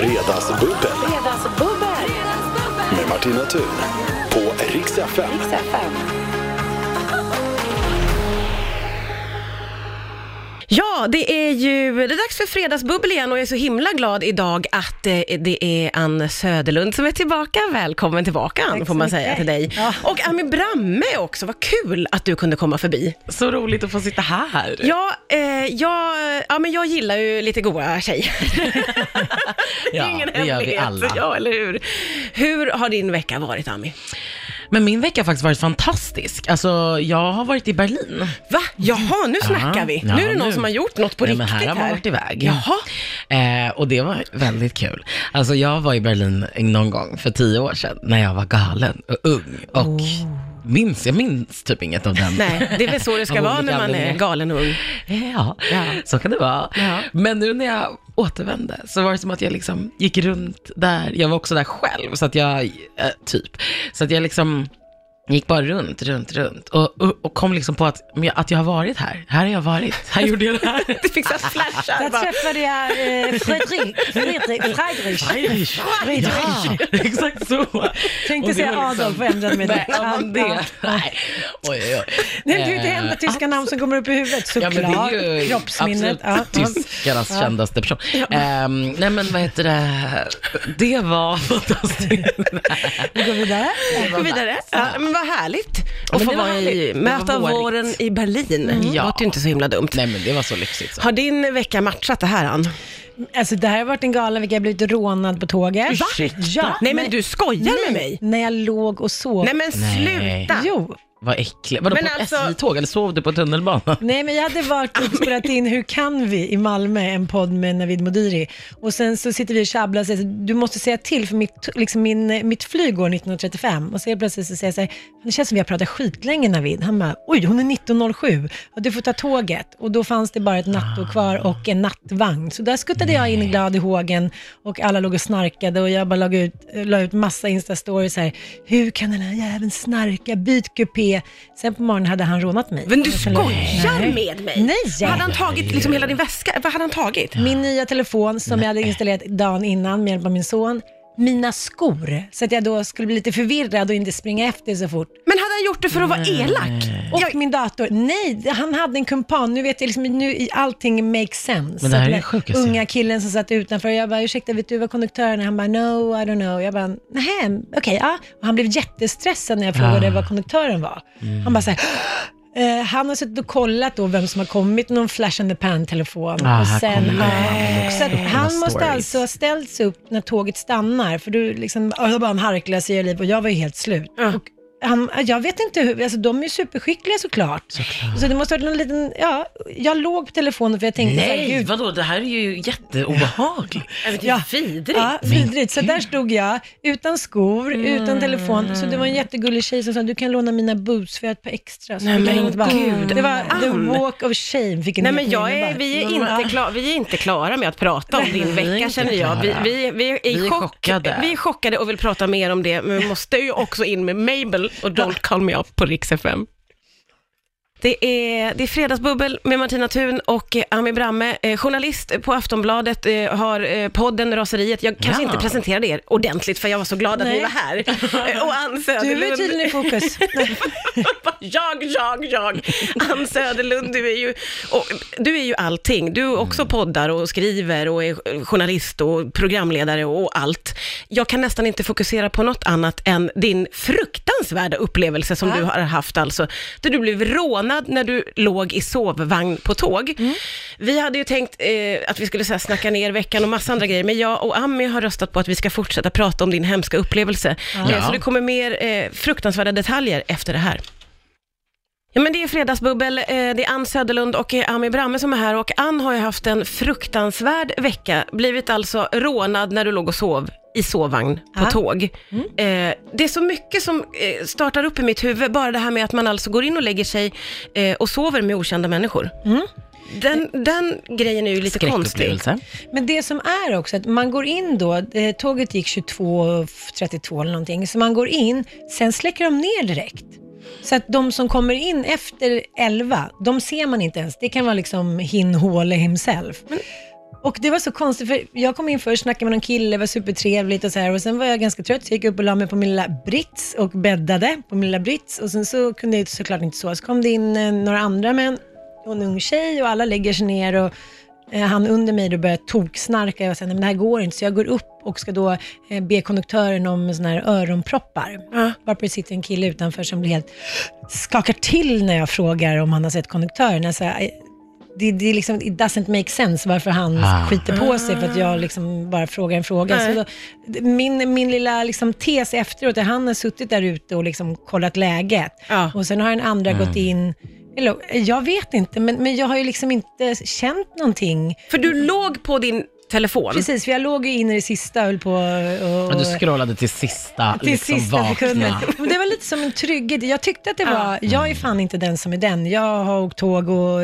Fredagsbubbel Fredagsbubbel. med Martina Thun på Rix FM. Ja, det är ju det är dags för fredagsbubbel igen och jag är så himla glad idag att eh, det är Ann Söderlund som är tillbaka. Välkommen tillbaka Ann, får man säga till dig. Ja. Och Ami Bramme också, vad kul att du kunde komma förbi. Så roligt att få sitta här. Ja, eh, jag, ja, men jag gillar ju lite goa tjejer. det är Ja, ingen det gör vi alla. Ja, eller hur? Hur har din vecka varit, Ami? Men min vecka har faktiskt varit fantastisk. Alltså, jag har varit i Berlin. Va? Jaha, nu snackar vi. ja, nu är det någon nu. som har gjort något på Nej, riktigt men här har man varit iväg. Jaha. Eh, och det var väldigt kul. Alltså jag var i Berlin någon gång för tio år sedan när jag var galen och ung. Och minns, jag minns typ inget av den. Nej, det är väl så det ska vara när man är galen och ung. Ja, Ja. så kan det vara. Ja. Men nu när jag återvände så var det som att jag liksom gick runt där. Jag var också där själv, så att jag, eh, typ, så att jag liksom gick bara runt, runt, runt och, och, och kom liksom på att, att jag har varit här. Här har jag varit. Här gjorde jag det här. Du fick så flashar. Där träffade jag eh, Fredrik, Fredrik, Friedrich. Friedrich. Ja, exakt så. Tänkte säga liksom- Adolf och ändrade mig Nej, ja, men det. Ja, ja. Nej, oj, oj, oj. Det är ju det Eh, enda tyska namn som kommer upp i huvudet Ja, såklart. det är ju Kroppsminnet. Ja, ja. tyskarnas kändaste person. Ehm, nej men vad heter det, det var fantastiskt. Vi går vidare. Gå vidare. Ja, vad härligt att men få det var vara i, härligt. Det möta var vårigt. våren i Berlin. Det Ja. låter ju inte så himla dumt. nej men det var så lyxigt så. Har din vecka matchat det här, Ann? Alltså det här har varit en galen vecka. Jag har blivit rånad på tåget. Va? Ja. Nej, men du skojar med mig? När jag låg och sov. Nej, men Nej. sluta. Jo. Vad äckligt. Vadå Men på alltså- SJ-tåg eller sov du på tunnelbanan? Nej, men jag hade varit och spelat in Hur kan vi i Malmö, en podd med Navid Modiri. Och sen så sitter vi och tjabblar och säger du måste säga till för mitt, liksom min, mitt flyg går 1935. Och så plötsligt så säger jag så här, det känns som vi har pratat skitlänge Navid. Han bara, oj hon är 1907 och du får ta tåget. Och då fanns det bara ett nattåg kvar och en nattvagn. Så där skuttade jag in glad i hågen och alla låg och snarkade och jag bara la ut, la ut massa instastories här. Hur kan den här jäveln snarka? Byt kupé. Sen på morgonen hade han rånat mig. Men du skojar med mig? Nej. Hade han tagit liksom hela din väska? Vad hade han tagit? Min nya telefon som jag hade installerat dagen innan med hjälp av min son. Mina skor, så att jag då skulle bli lite förvirrad och inte springa efter så fort. Men hade han gjort det för att vara elak? Och Jag- min dator. Nej, han hade en kumpan. Nu vet jag liksom, nu i allting makes sense. Men det här Så att är den det sjukaste. Unga killen som satt utanför, jag bara, ursäkta, vet du vad konduktören är? Han bara, no, I don't know. Jag bara, nej, okej, ja. Och han blev jättestressad när jag frågade Ah. vad konduktören var. Mm. Han bara så här, Eh, han har suttit och kollat då vem som har kommit någon flash in the pan-telefon. Ah, och sen, det. så att han måste stories. alltså ha ställts upp när tåget stannar, för du liksom, ja, jag bara en harkla sig i liv och jag var ju helt slut. Ja. Och han, jag vet inte hur, alltså de är ju superskickliga såklart. Så det måste ha varit någon liten, ja, jag låg på telefonen för jag tänkte så här, Nej, gud, vadå, det här är ju jätteobehagligt. Ja. Vidrigt. Ja, vidrigt. Så där stod jag, utan skor, utan telefon. Så det var en jättegullig tjej som sa, du kan låna mina boots för jag har ett par extra. Så Nej, men ringa tillbaka. gud, Det var the Ann. walk of shame. Fick en Nej men jag är, bara, vi, är mm, inte klar, vi är inte klara med att prata om din är vecka känner jag. Vi, vi, vi, är, Vi är chock, chockade. vi är chockade och vill prata mer om det, men vi måste ju också in med Mabel och Don't call me up på Rix FM. Det är, det är Fredagsbubbel med Martina Thun och eh, Ami Bramme, eh, journalist på Aftonbladet, eh, har podden Raseriet. Jag kanske inte presenterade er ordentligt för jag var så glad att ni var här. Eh, och Ann Du är Söderlund. tydligen i fokus. jag, jag, jag. Ann Söderlund, du är ju, och, du är ju allting. Du också poddar och skriver och är journalist och programledare och allt. Jag kan nästan inte fokusera på något annat än din fruktansvärda upplevelse som Ja. du har haft alltså. Där du blev rånad när du låg i sovvagn på tåg. Vi hade ju tänkt eh, att vi skulle så här, snacka ner veckan och massa andra grejer, men jag och Ami har röstat på att vi ska fortsätta prata om din hemska upplevelse. Ja. Eh, så det kommer mer eh, fruktansvärda detaljer efter det här. Ja men det är Fredagsbubbel, eh, det är Ann Söderlund och eh, Ami Bramme som är här och Ann har ju haft en fruktansvärd vecka, blivit alltså rånad när du låg och sov i sovvagn på Ja. tåg. Eh, det är så mycket som eh, startar upp i mitt huvud, bara det här med att man alltså går in och lägger sig eh, och sover med okända människor. Den, den grejen är ju lite konstig. Men det som är också att man går in då, eh, tåget gick 22.32 eller någonting, så man går in, sen släcker de ner direkt. Så att de som kommer in efter 11, de ser man inte ens. Det kan vara liksom hin Håle himself. Och det var så konstigt, för jag kom in först, snackade med någon kille, var supertrevligt och så här. Och sen var jag ganska trött, så jag gick upp och la mig på min lilla brits och bäddade på min lilla brits. Och sen så kunde jag såklart inte sova. Så kom det in eh, några andra män och en ung tjej och alla lägger sig ner och eh, han under mig då började toksnarka. Jag sa, nej men det här går inte. Så jag går upp och ska då eh, be konduktören om såna här öronproppar. Ja. Varpå det sitter en kille utanför som blir helt, skakar till när jag frågar om han har sett konduktören. Jag säger, "Eh, det, det är liksom, it doesn't make sense varför han Ah. skiter på sig för att jag liksom bara frågar en fråga. Nej. Så då, min, min lilla liksom tes efteråt är att han har suttit där ute och liksom kollat läget. Ja. Och sen har den andra gått in, eller, jag vet inte, men, men jag har ju liksom inte känt någonting. För du låg på din telefon. Precis, för jag låg ju in i det sista höll på och... Och du scrollade till sista, till liksom sista vakna. sekunden. Men det var lite som en trygghet. Jag tyckte att det var, jag är fan inte den som är den. Jag har åkt tåg och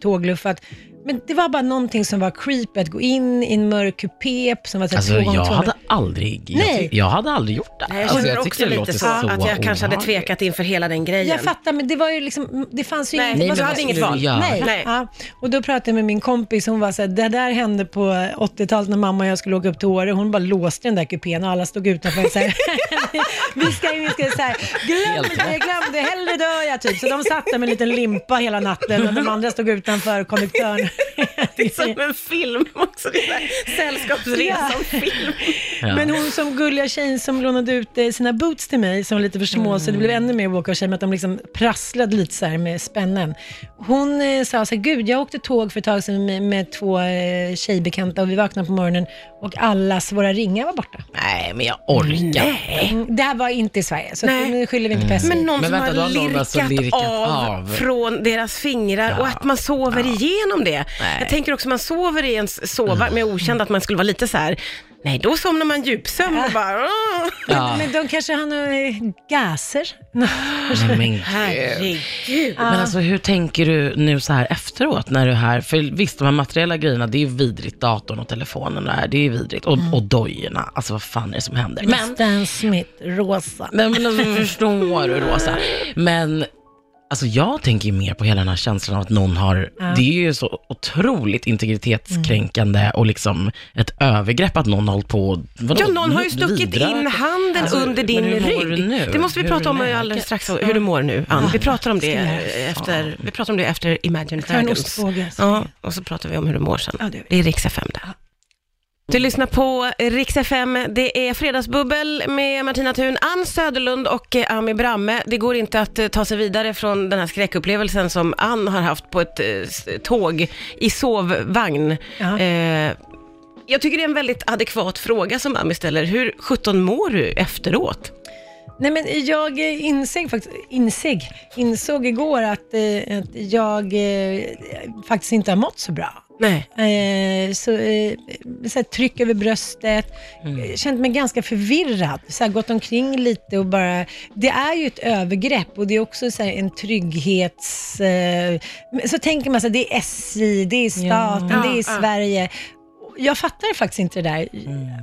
tågluffat. Men det var bara någonting som var creepy, att gå in i en mörk kupé som var så här Alltså två gånger jag två hade aldrig, jag, Nej. ty- jag hade aldrig gjort det. Nej, jag alltså, känner jag också lite så, så att jag kanske hade obehagligt. tvekat inför hela den grejen. Jag fattar, men det var ju liksom, det fanns ju Nej, inget. nej, det var men så- du hade inget val. Nej. Nej. Ja. Och då pratade jag med min kompis, hon var så här, det där hände på 80-talet när mamma och jag skulle åka upp till Åre. Hon bara låste den där kupén och alla stod utanför och så här, vi ska in, vi ska så här, glöm Helt det, glöm det, hellre dör jag typ. Så de satt där med en liten limpa hela natten och de andra stod utanför konduktören. Det är som en film också. Det är Sällskapsresan-film. Ja. Men hon som gulliga tjejen som lånade ut eh, sina boots till mig, som var lite för små, så det blev ännu mer walk of shame, att de liksom prasslade lite så här med spännen. Hon eh, sa så här, gud, jag åkte tåg för ett tag sedan med, med två eh, tjejbekanta och vi vaknade på morgonen och allas våra ringar var borta. Nej, men jag orkar. Mm, det här var inte i Sverige, så Nej. nu skyller vi inte på SJ. Men någon Men som vänta, då har har lirkat, alltså lirkat av, av. från deras fingrar och Ja. att man sover igenom det. Nej. Jag tänker också man sover i ens sovvagn med okänd att man skulle vara lite så här. nej då somnar man djupsömn och bara, "Åh." Ja. Men de kanske har några eh, gaser. Nej, men gud. herregud. Men alltså hur tänker du nu så här efteråt när du är här? För visst, de här materiella grejerna, det är ju vidrigt. Datorn och telefonen och det här, det är vidrigt. Och, och dojorna, alltså vad fan är det som händer? Men, Stan Smith, rosa. nej, men alltså, förstår du Rosa? Men Alltså jag tänker ju mer på hela den här känslan av att någon har, det är ju så otroligt integritetskränkande och liksom ett övergrepp att någon har hållit på vadå, Ja, någon har ju stuckit in handen Alltså, under din men hur mår rygg. du nu? Det måste vi Hur prata om alldeles strax, hur du mår nu, Ann. Vi pratar om det efter, vi pratar om det efter Imagine Dragons. Ja, och så pratar vi om hur du mår sen. Ja, det är Rix FM där. Du lyssnar på Rix FM. Det är Fredagsbubbel med Martina Thun, Ann Söderlund och eh, Ami Bramme. Det går inte att eh, ta sig vidare från den här skräckupplevelsen som Ann har haft på ett eh, tåg i sovvagn. Eh, jag tycker det är en väldigt adekvat fråga som Ami ställer. Hur 17 mår du efteråt? Nej, men jag insåg faktiskt, insåg, insåg igår att, att jag faktiskt inte har mått så bra. Nej. Eh, så, eh, så här, tryck över bröstet, mm. känt mig ganska förvirrad. Så här, gått omkring lite och bara... Det är ju ett övergrepp och det är också så här, en trygghets... Eh, så tänker man så här, det är SJ, det är staten, Ja. det är Ja, ja. Sverige. Jag fattar faktiskt inte det där.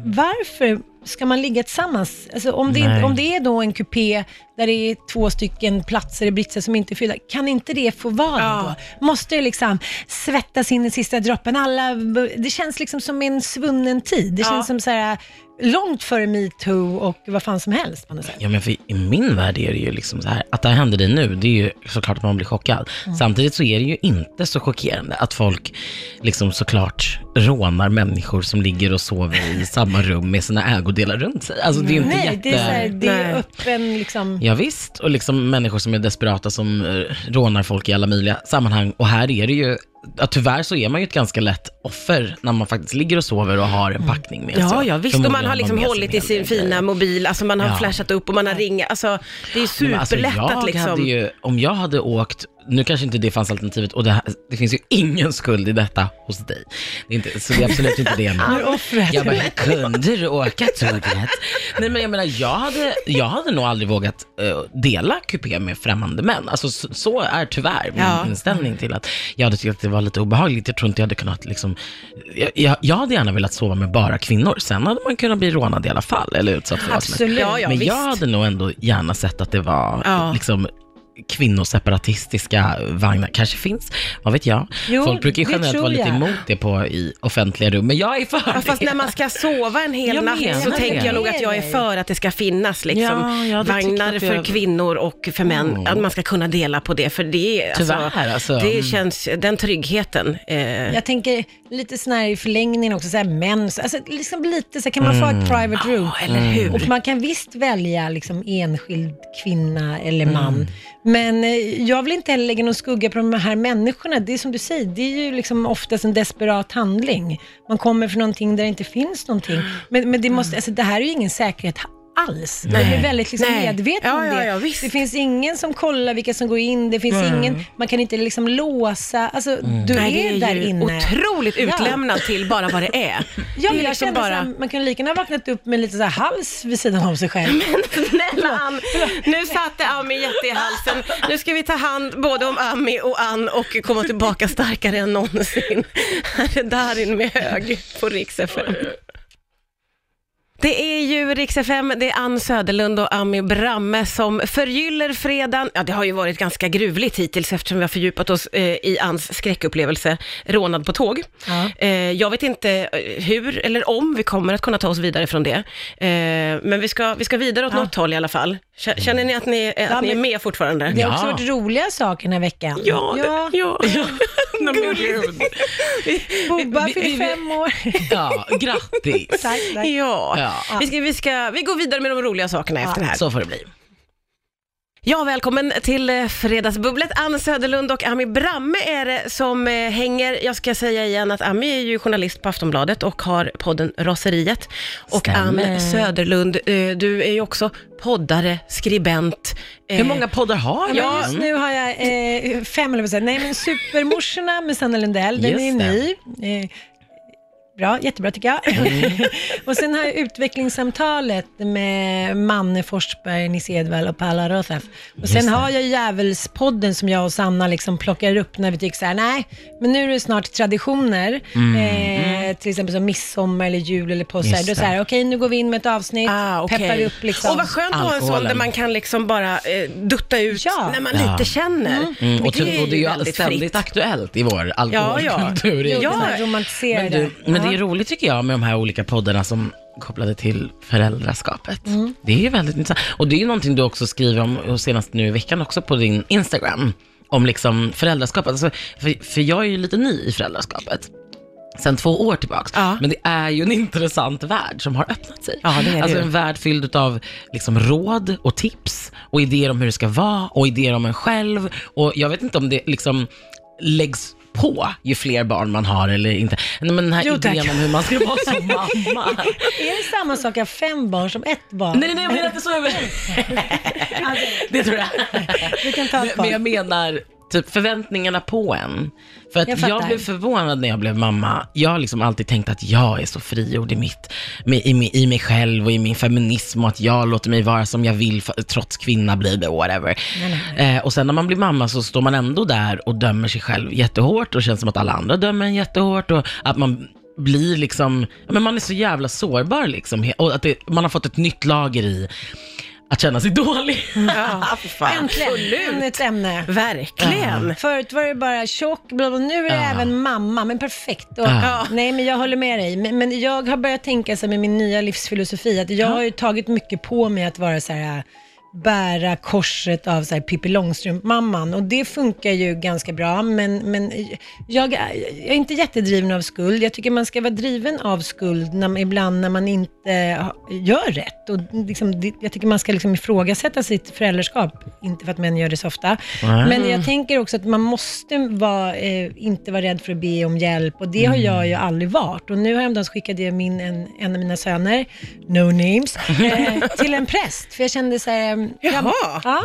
Varför ska man ligga tillsammans? Alltså, om, det, Nej. om det är då en kupé där det är två stycken platser i britsen som inte är fyllda, kan inte det få vara Ja. då? Måste det liksom svettas in i sista droppen? Alla, det känns liksom som en svunnen tid. Det Ja. känns som så här, långt före metoo och vad fan som helst på något sätt. Ja, men för i min värld är det ju liksom så här, att det här händer dig nu, det är ju såklart att man blir chockad. Samtidigt så är det ju inte så chockerande att folk liksom såklart rånar människor som ligger och sover i samma rum med sina ägodelar runt sig. Alltså det är inte Nej, jätte... det är, så här, det är Nej. öppen liksom... Ja, visst, och liksom människor som är desperata som eh, rånar folk i alla möjliga sammanhang. Och här är det ju, ja, tyvärr så är man ju ett ganska lätt offer när man faktiskt ligger och sover och har en packning med sig. Ja, ja visst. Och man har liksom hållit i sin fina mobil, alltså man har Ja. flashat upp och man har ringat. Alltså, det är ju Nej, alltså, superlätt jag att liksom... Hade ju, om jag hade åkt, nu kanske inte det fanns alternativet och det, här, det finns ju ingen skuld i detta hos dig. Det är inte, så det är absolut inte det offret. Jag bara, kunde du åka tåget? Nej men jag menar, jag hade, jag hade nog aldrig vågat eh, dela kupé med främmande män. Alltså så, så är tyvärr min Ja. inställning till att jag hade tyckt att det var lite obehagligt. Jag tror inte jag hade kunnat liksom, jag, jag, jag hade gärna velat sova med bara kvinnor. Sen hade man kunnat bli rånad i alla fall, eller utsatt för vad som helst. Men jag hade nog ändå gärna sett att det var Ja. liksom kvinnoseparatistiska vagnar. Kanske finns, vad vet jag. Jo, Folk brukar ju generellt vara lite emot det på i offentliga rum, men jag är för Ja, det. fast när man ska sova en hel Jag natt menar så tänker jag nog att jag är för att det ska finnas liksom, Ja, vagnar för jag- kvinnor och för män. Mm. Att man ska kunna dela på det, för det är Tyvärr, alltså. det Mm. känns, den tryggheten. Eh, Jag tänker lite sån här i förlängningen också, så här mens, alltså liksom lite så här, kan man få Mm. ett private room? Ja, eller hur? Och man kan visst välja liksom enskild kvinna eller Mm. Men eh, jag vill inte heller lägga någon skugga på de här människorna. Det är som du säger, det är ju liksom oftast en desperat handling. Man kommer från någonting där det inte finns någonting. Men, men det, måste, alltså, det här är ju ingen säkerhet alls. De är väldigt liksom Nej. medvetna Ja, om ja, det. ja, visst. det finns ingen som kollar vilka som går in, det finns ingen, man kan inte liksom låsa, alltså du Nej, är, det där inne. otroligt Ja. utlämnad till bara vad det är. Ja, det men är liksom bara... här, man kan lika gärna vaknat upp med lite så hals vid sidan av sig själv. Snälla Ann, nu satte Ami jätte i halsen. Nu ska vi ta hand både om Ami och Ann och komma tillbaka starkare än någonsin. Här är Darin med hög på Rix FM. Det är ju Rix FM, det är Ann Söderlund och Ami Bramme som förgyller fredagen. Ja, det har ju varit ganska gruvligt hittills eftersom vi har fördjupat oss eh, i Anns skräckupplevelse, rånad på tåg. Ja. Eh, jag vet inte eh, hur eller om vi kommer att kunna ta oss vidare från det. Eh, men vi ska, vi ska vidare åt Ja. något håll i alla fall. Känner ni att ni, att Ja, ni är med fortfarande? Det har också Ja. varit roliga saker den här veckan. Ja, det, ja. Men gud. Bobba fyller fem år. Ja, grattis. tack, tack. Ja. Ja. Vi, ska, vi, ska, vi går vidare med de roliga sakerna efter det här. Så får det bli. Ja, välkommen till eh, Fredagsbubblet. Ann Söderlund och Ami Bramme är det som eh, hänger. Jag ska säga igen att Ami är ju journalist på Aftonbladet och har podden Raseriet. Och Stämmer. Ann Söderlund, eh, du är ju också poddare, skribent. Hur många poddar har vi? Ja, just nu har jag eh, fem, eller vad säger Nej, men Supermorsorna med Sanna Lundell, den Just är det. ny. Bra, jättebra tycker jag. och sen har jag utvecklingssamtalet med Manne Forsberg, Nisse Edwall och Paula Rothaf. Och sen har jag Djävulspodden som jag och Sanna liksom plockar upp när vi tycker så här, nej, men nu är det snart traditioner, eh, till exempel som midsommar eller jul eller påsk. Då så här, okej, nu går vi in med ett avsnitt, Ah, okej. peppar upp liksom. Och vad skönt att ha en sån där man kan liksom bara eh, dutta ut Ja. när man Ja. lite känner. Mm, och, Det är och det är ju väldigt ständigt fritt. aktuellt i vår alkoholkultur. Ja, Jo, Ja. romantiserade. Men, du, men det är roligt tycker jag med de här olika poddarna som kopplade till föräldraskapet. Det är ju väldigt intressant. Och det är ju någonting du också skriver om, och senast nu i veckan också på din Instagram, om liksom föräldraskapet. Alltså, för, för jag är ju lite ny i föräldraskapet. Sen två år tillbaks. Ja. Men det är ju en intressant värld som har öppnat sig. Ja, det det alltså en värld fylld av liksom, råd och tips och idéer om hur det ska vara och idéer om en själv. Och jag vet inte om det liksom läggs på ju fler barn man har eller inte. Men den här Jo, idén tack. om hur man ska vara som mamma. Är det samma sak att ha fem barn som ett barn? nej, nej, jag menar inte så. över- det tror jag. Du kan ta Men, ett men barn. jag menar, typ förväntningarna på en. För att Jag jag, blev förvånad när jag blev mamma. Jag har liksom alltid tänkt att jag är så frigjord i, mitt, i, i mig själv och i min feminism och att jag låter mig vara som jag vill för, trots kvinna blir det, whatever. Nej, nej, Eh, och sen när man blir mamma så står man ändå där och dömer sig själv jättehårt och känns som att alla andra dömer en jättehårt och att man blir liksom, men man är så jävla sårbar liksom. Och att det, man har fått ett nytt lager i att känna sig dålig. Ja, för fan. Äntligen, ett ämne. Verkligen. Förut var det bara tjock, bla bla, nu är det Ja. även mamma, men perfekt. Och, Ja. Nej, men jag håller med dig. Men, men jag har börjat tänka så med min nya livsfilosofi, att jag har ju tagit mycket på mig att vara så här bära korset av så här Pippi Långstrump-mamman och det funkar ju ganska bra men, men jag, är- jag är inte jättedriven av skuld. Jag tycker man ska vara driven av skuld när, ibland när man inte gör rätt. Och liksom, jag tycker man ska liksom ifrågasätta sitt föräldraskap, inte för att män gör det så ofta. Nej. Men jag tänker också att man måste vara, eh, inte vara rädd för att be om hjälp och det har jag ju aldrig varit. Och nu häromdagen skickade jag min, en, en av mina söner, no names, eh, till en präst. För jag kände så här, Jaha. Ja.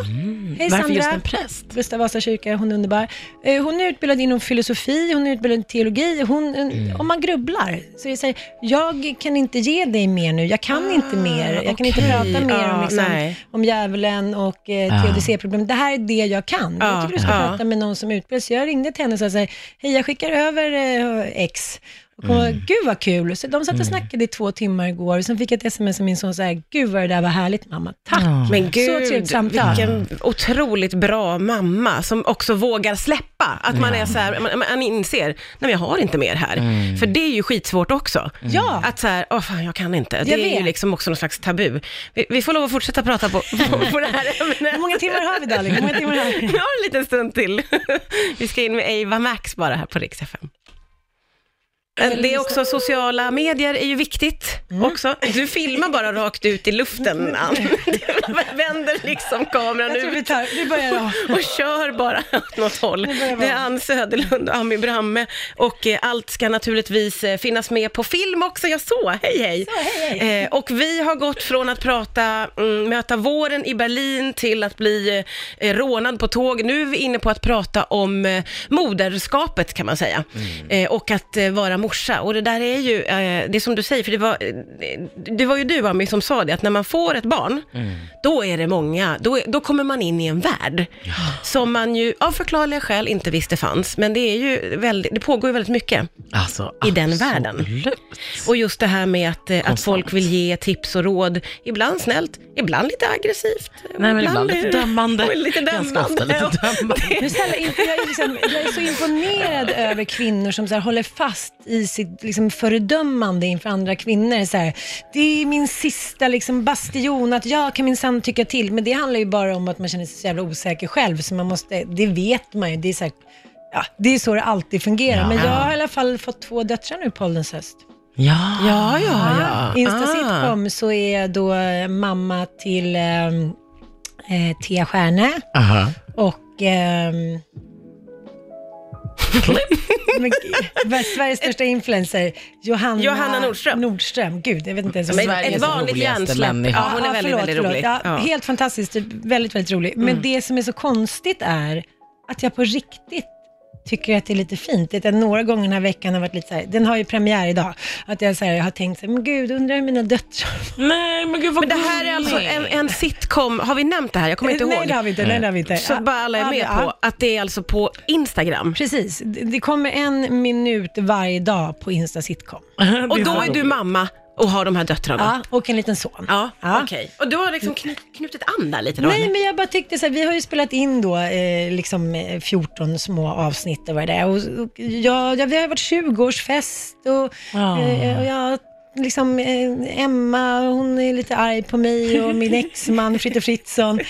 Hej Varför just Sandra. en präst? Gustav Vasa kyrka, hon är underbar. Eh, Hon är utbildad inom filosofi, hon är utbildad i teologi. Hon, Mm. Om man grubblar, så är det så här, jag kan inte ge dig mer nu, jag kan inte mer. Jag kan inte okej. prata mer Ja, om, liksom, nej. om djävulen och eh, Ja. teodicéproblem. Det här är det jag kan. Ja, Jag tycker du ska ja. prata med någon som är utbildad. Så jag ringde till henne och sa så här, hej jag skickar över eh, X. Och gud vad kul. Så de satt och snackade i två timmar igår. Och sen fick jag ett sms av min son så här, gud vad det där var härligt mamma. Tack. Ja. Men Så gud, trevligt samtal. vilken otroligt bra mamma som också vågar släppa. Att man är så här, man, man inser, nej men jag har inte mer här. För det är ju skitsvårt också. Ja. Att så här, åh fan jag kan inte. Det Jag är ju vet. liksom också någon slags tabu. Vi, vi får lov att fortsätta prata på, på, på det här ämnet. Hur många timmar har vi Dalin? Hur många timmar har vi? Vi har en liten stund till. Vi ska in med Ava Max bara här på Rix FM. Det är också sociala medier är ju viktigt också. Du filmar bara rakt ut i luften, Ann. Du vänder liksom kameran ut tar, vi börjar om. och kör bara åt något håll. Det är. Ann Söderlund och Ami Bramme och eh, allt ska naturligtvis eh, finnas med på film också. Jag så, hej hej. hej, hej. Eh, och vi har gått från att prata, mm, möta våren i Berlin till att bli eh, rånad på tåg. Nu är vi inne på att prata om eh, moderskapet kan man säga. Eh, och att eh, vara morsa. Och det där är ju, eh, det är som du säger, för det var, eh, det var ju du Ami som sa det, att när man får ett barn, då är det många, då, är- då kommer man in i en värld som man ju av förklarliga skäl inte visste fanns. Men det är ju väldigt, det pågår ju väldigt mycket. Alltså, I den absolut. världen. Och just det här med att, eh, att folk vill ge tips och råd, ibland snällt, ibland lite aggressivt. Nej, men ibland lite dömande. Och lite Ganska dömande. ofta lite dömande. det- jag, är liksom, jag är så imponerad över kvinnor som så här, håller fast i sitt liksom, föredömande inför andra kvinnor. Så här, det är min sista liksom, bastion, att jag kan minsann tycka till. Men det handlar ju bara om att man känner sig så jävla osäker själv, så man måste, det vet man ju. Det är, så här, ja, det är så det alltid fungerar. Ja. Men jag har i alla fall fått två döttrar nu på ålderns höst. Ja. Ja, ja, ja. Insta Ah. så är jag då eh, mamma till eh, eh, Tia Stjärne Aha. och ehm, men, gud, Sveriges största influencer, Johanna, Johanna Nordström. Nordström. Gud, jag vet inte ens Men Sveriges ett vanligt roligaste hjärnsläpp. människa. Ja, hon är väldigt, förlåt, väldigt förlåt. rolig. Ja, Ja. Helt fantastiskt, väldigt, väldigt rolig. Men det som är så konstigt är att jag på riktigt tycker att det är lite fint. Det är några gånger den här veckan har varit lite så här, den har ju premiär idag, att jag, så här, jag har tänkt så här, men gud, undrar hur mina döttrar Nej, men gud vad Men det här är alltså en, en sitcom, har vi nämnt det här? Jag kommer inte Nej, ihåg. det har vi inte. Nej, det har vi inte. Så bara alla är med ja. på att det är alltså på Instagram. Precis, det det kommer en minut varje dag på Insta Sitcom. Och då är du mamma och har de här döttrarna. Ja, och en liten son. Ja, Ja. okej. Och du har liksom knyt, knutit an där lite då? Nej, eller? men jag bara tyckte så här, vi har ju spelat in då eh, liksom eh, 14 små avsnitt och vad det är. Och, och jag, jag, vi har varit 20-årsfest och, Ja. eh, och jag liksom, eh, Emma, hon är lite arg på mig och min exman Fritte Fritzson.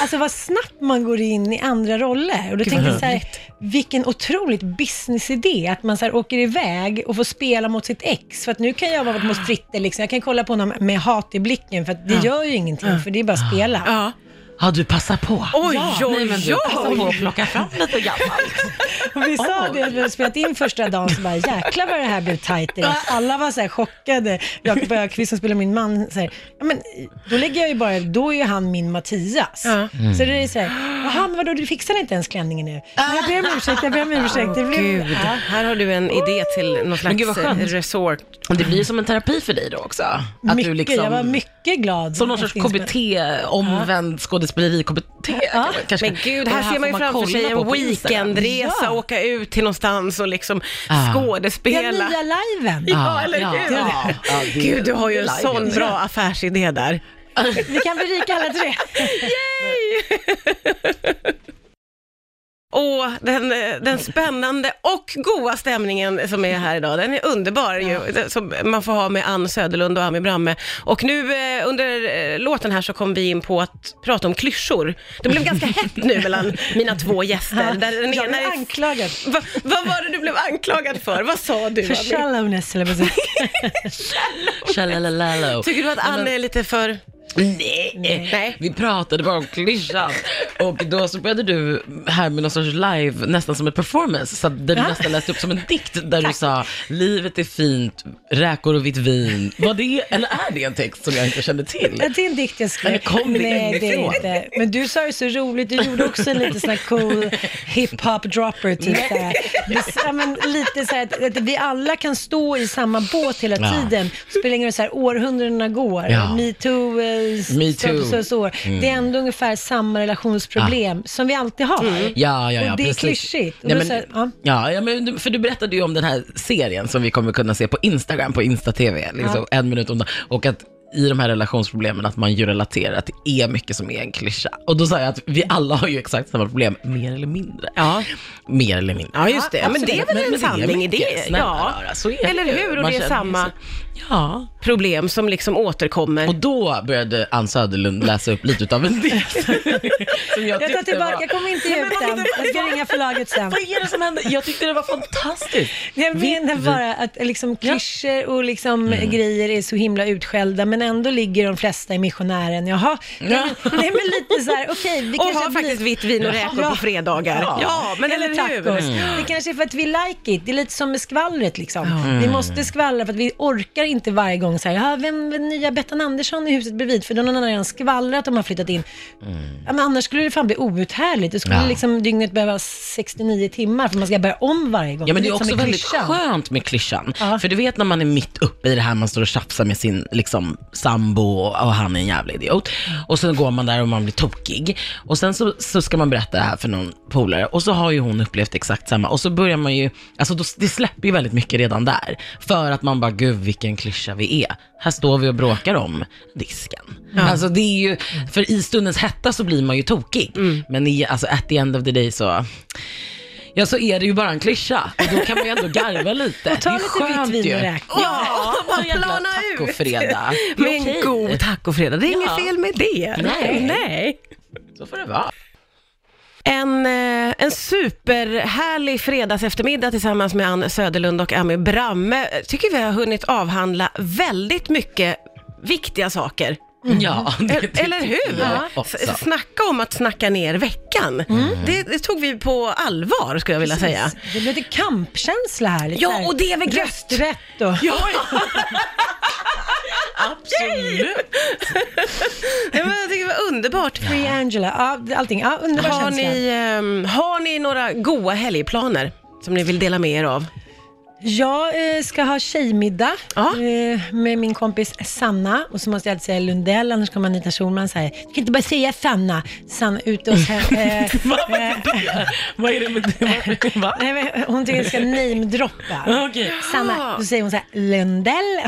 Alltså vad snabbt man går in i andra roller. Och då tänkte jag så här, vilken otroligt businessidé att man så här åker iväg och får spela mot sitt ex. För att nu kan jag vara mot Fritte, liksom. jag kan kolla på honom med hat i blicken för att det gör ju ingenting, för det är bara att spela. Ja. Ja, du passar på. Oj, ja. oj, Nej, men du oj. passar på att plocka fram lite gammalt. Och vi sa det, när vi hade spelat in första dagen, så bara jäklar vad det här blev tajt. Alla var så här chockade. Jakob Ökvist som spelar min man, så här, ja, men då lägger jag ju bara, då är ju han min Mattias. Ja. Så det är så här, jaha men vadå du fixar inte ens klänningen nu? Jag ber om ursäkt, jag ber om ursäkt. Det blev, Gud, ja. här har du en idé till någon slags gud, vad skönt. resort. Det blir som en terapi för dig då också. Att mycket, du liksom, jag var mycket glad. Som någon sorts. KBT, omvänd skådespeleri, KBT. Kan man kanske- Men gud, här det ser man ju framför sig en weekendresa, Ja. åka ut till någonstans och liksom Ah. skådespela. Den nya liven. Ja, eller ja, hur? ja, ja, det- Gud, du har ju en sån ja. bra affärsidé där. Vi kan bli rika alla tre. Och den, eh, den spännande och goa stämningen som är här idag, den är underbar ju, som man får ha med Ann Söderlund och Ami Bramme. Och nu eh, under eh, låten här så kom vi in på att prata om klyschor. Det blev ganska hett nu mellan mina två gäster. Där den Jag blev är... anklagad. Va, vad var det du blev anklagad för? Vad sa du? För shallowness, eller vad säger jag. Tjalalalalo. Tycker du att Ann är lite för... Nej. Nej. Vi pratade bara om klyschan och då så började du här med någon sorts live, nästan som ett performance, så där du Ja. nästan läste upp som en dikt där du sa livet är fint, räkor och vitt vin. Var det, eller är det en text som jag inte kände till? Ja, det är en dikt jag skrev. Men kom det Nej, det är inte. Men du sa ju så roligt, du gjorde också en lite sån här cool hip-hop dropper typ. Ja, men lite så här att, att vi alla kan stå i samma båt hela Ja. tiden. Spelar ingen roll så här, århundradena går. Ja. Metoo, eh, Me så, too. så, så, Det är ändå ungefär samma relationsproblem som vi alltid har. Ja, ja, ja. och det är precis. klyschigt. Och Nej, men, så ja. Ja, men, för du berättade ju om den här serien som vi kommer kunna se på Instagram, på Insta-TV, liksom, en minut om dagen. Och att i de här relationsproblemen att man ju relaterar att det är mycket som är en klyscha. Och då sa jag att vi alla har ju exakt samma problem, mer eller mindre. Ja. Mer eller mindre. Ja, just det. Ja, men det är väl Men- en sanning i det. Ja. rara, så är Eller hur? Och Man det är samma sig- Ja. problem som liksom återkommer. Och då började Ann Söderlund läsa upp lite av en dikt. som Jag tar tyckte tillbaka, var- jag kommer inte ge ut den. Jag ska ringa förlaget sen. Vad är det som händer? Jag tyckte det var fantastiskt. Jag menar bara att liksom klyschor och liksom grejer är så himla utskällda, men ändå ligger de flesta i missionären. Jaha, nej, men, nej, men lite så här, okej, vi och kanske har blir- faktiskt vitt vin och räkor Ja. på fredagar. Ja. Ja, men eller, hur? tacos. Det kanske är för att vi like it. Det är lite som med skvallret liksom. Vi måste skvallra för att vi orkar inte varje gång så här, ja, vem är nya Bettan Andersson i huset bredvid? För då har någon redan skvallrat om man flyttat in. Ja, men annars skulle det fan bli outhärdligt. Det skulle Ja. liksom dygnet behöva 69 timmar för man ska börja om varje gång. Ja men det är lite som också med väldigt klyschan. skönt med klyschan. Ja. För du vet när man är mitt uppe i det här, man står och tjafsar med sin liksom, sambo och, och han är en jävla idiot. Och sen går man där och man blir tokig. Och sen så, så ska man berätta det här för någon polare och så har ju hon upplevt exakt samma. Och så börjar man ju, alltså då, det släpper ju väldigt mycket redan där. För att man bara, gud vilken klyscha vi är. Här står vi och bråkar om disken. Alltså det är ju, för i stundens hetta så blir man ju tokig. Men i, alltså at the end of the day så, Ja, så är det ju bara en klyscha. Och då kan man ju ändå garva lite. Och ta det är lite skönt vitt vin och räkor. Ja, bara plana ut. tacofredag. Med en god tacofredag. Det är Ja. inget fel med det. Nej. Nej. Så får det vara. En, eh, en superhärlig fredags eftermiddag tillsammans med Ann Söderlund och Ami Bramme. Tycker vi har hunnit avhandla väldigt mycket viktiga saker. Ja, det Eller- hur? Ja. Snacka om att snacka ner veckan. Det, det tog vi på allvar, skulle jag vilja säga. Det blir lite kampkänsla här. Lite Ja, och det är väl gött. Rösträtt och... Ja, Absolut. Ja, men var underbart. Free Angela, ja, allting. Ja, underbar Har känsla. ni, ehm, har ni några goa helgplaner som ni vill dela med er av? Jag eh, ska ha tjejmiddag Ja. eh, med min kompis Sanna och så måste jag alltid säga Lundell, annars kommer Anita Schulman säga, du kan inte bara säga Sanna. Sanna ute hos henne. Eh, Vad är det med det? Va? nej, men hon tycker jag ska namedroppa. Okej. Sanna, då säger hon så här, Lundell.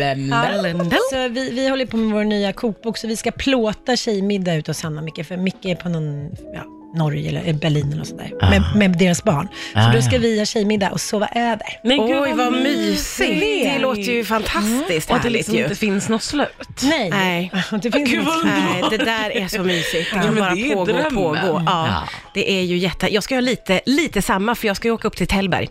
Lämna. Lundell. Så vi, vi håller på med vår nya kokbok, så vi ska plåta tjejmiddag ute hos Sanna Micke, för Micke är på någon, ja, Norge eller Berlin eller något sånt där, med, med deras barn. Så Ah, då ska ja. vi ha tjejmiddag och sova över. Men gud, Oj, vad mysigt. Det låter ju fantastiskt Och att det liksom ju. inte finns något slut. Nej, Nej. det finns Gud, slut. Nej, det där är så mysigt. Det Ja, kan bara det är pågå och drömmen. pågå. Ja, Ja. Det är ju jätte... Jag ska göra lite, lite samma, för jag ska ju åka upp till Tällberg.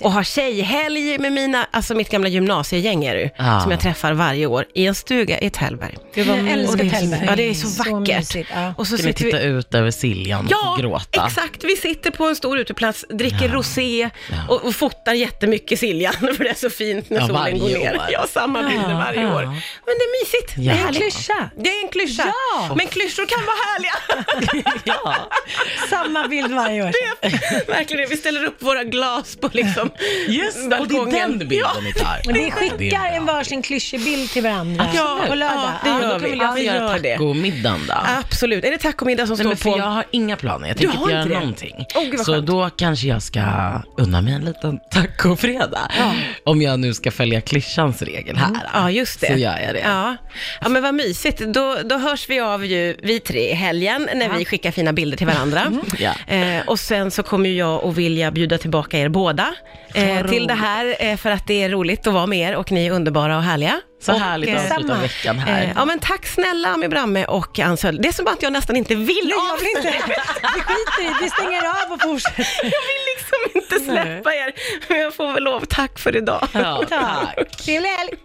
Och ha tjejhelg med mina, alltså mitt gamla gymnasiegäng är det Ja. som jag träffar varje år i en stuga i Tällberg. Jag älskar Tällberg. Ja, det är så vackert. mysigt, ja. Och så Ska ni sitter vi... titta ut över Siljan Ja, och gråta? exakt. Vi sitter på en stor uteplats, dricker rosé och, och fotar jättemycket Siljan, för det är så fint när Ja, solen går ner. år. Ja, samma bilder varje ja. år. Men det är mysigt. Ja. Det är Det en klyscha. Det är en klyscha. Ja. Men klyschor kan vara härliga. ja. Samma bild varje år. Verkligen, vi ställer upp våra glas på liksom Just det, och det är den bilden Ja. ni tar. Vi Det skickar en varsin klyschig bild till varandra Ja, på lördag. ja, det Ja, gör Då kan vi. vi Ja, vi göra gör det. tacomiddagen då. Absolut. Är det tacomiddag som Nej, står för på? jag har inga planer. Jag Du tänker inte göra det? någonting. Åh, gud vad så skönt. då kanske jag ska unna mig en liten tacofredag. Om jag nu ska följa klyschans regel här. Ja, just det. Så gör jag det. Ja, ja men vad mysigt. Då, då hörs vi av ju, vi tre i helgen, när vi skickar fina bilder till varandra. Ja. Eh, och sen så kommer jag och vilja bjuda tillbaka er båda eh, till det här, eh, för att det är roligt att vara med er och ni är underbara och härliga. Så och, härligt att avsluta samma. veckan här. Eh, ja men tack snälla Ami Bramme och Ann Söderlund. Det är som att jag nästan inte vill Nej, jag vill inte. Vi skiter i Vi stänger av och fortsätter. Jag vill liksom inte släppa er. Men jag får väl lov. Tack för idag. Ja, Tack. Trevlig helg.